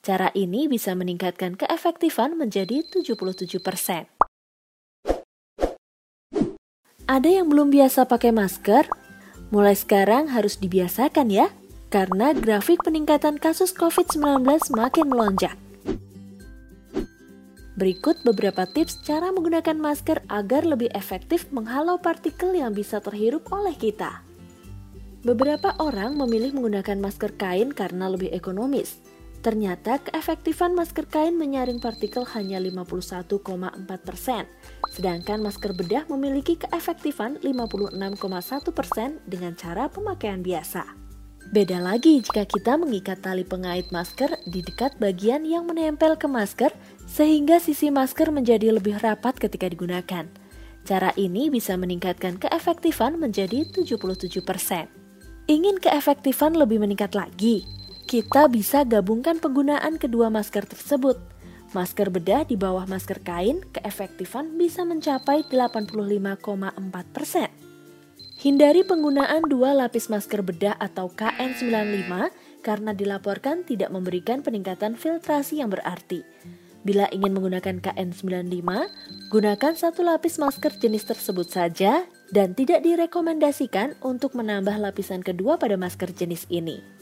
Cara ini bisa meningkatkan keefektifan menjadi 77%. Ada yang belum biasa pakai masker? Mulai sekarang harus dibiasakan ya, karena grafik peningkatan kasus COVID-19 makin melonjak. Berikut beberapa tips cara menggunakan masker agar lebih efektif menghalau partikel yang bisa terhirup oleh kita. Beberapa orang memilih menggunakan masker kain karena lebih ekonomis. Ternyata keefektifan masker kain menyaring partikel hanya 51,4 persen, sedangkan masker bedah memiliki keefektifan 56,1 persen dengan cara pemakaian biasa. Beda lagi jika kita mengikat tali pengait masker di dekat bagian yang menempel ke masker sehingga sisi masker menjadi lebih rapat ketika digunakan. Cara ini bisa meningkatkan keefektifan menjadi 77%. Ingin keefektifan lebih meningkat lagi? Kita bisa gabungkan penggunaan kedua masker tersebut. Masker bedah di bawah masker kain, keefektifan bisa mencapai 85,4%. Hindari penggunaan dua lapis masker bedah atau KN95 karena dilaporkan tidak memberikan peningkatan filtrasi yang berarti. Bila ingin menggunakan KN95, gunakan satu lapis masker jenis tersebut saja dan tidak direkomendasikan untuk menambah lapisan kedua pada masker jenis ini.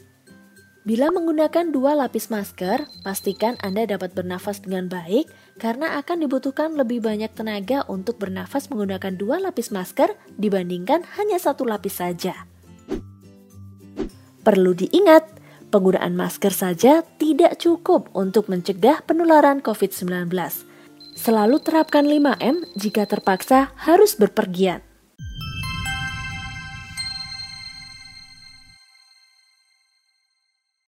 Bila menggunakan dua lapis masker, pastikan Anda dapat bernafas dengan baik karena akan dibutuhkan lebih banyak tenaga untuk bernafas menggunakan dua lapis masker dibandingkan hanya satu lapis saja. Perlu diingat, penggunaan masker saja tidak cukup untuk mencegah penularan COVID-19. Selalu terapkan 5M jika terpaksa harus berpergian.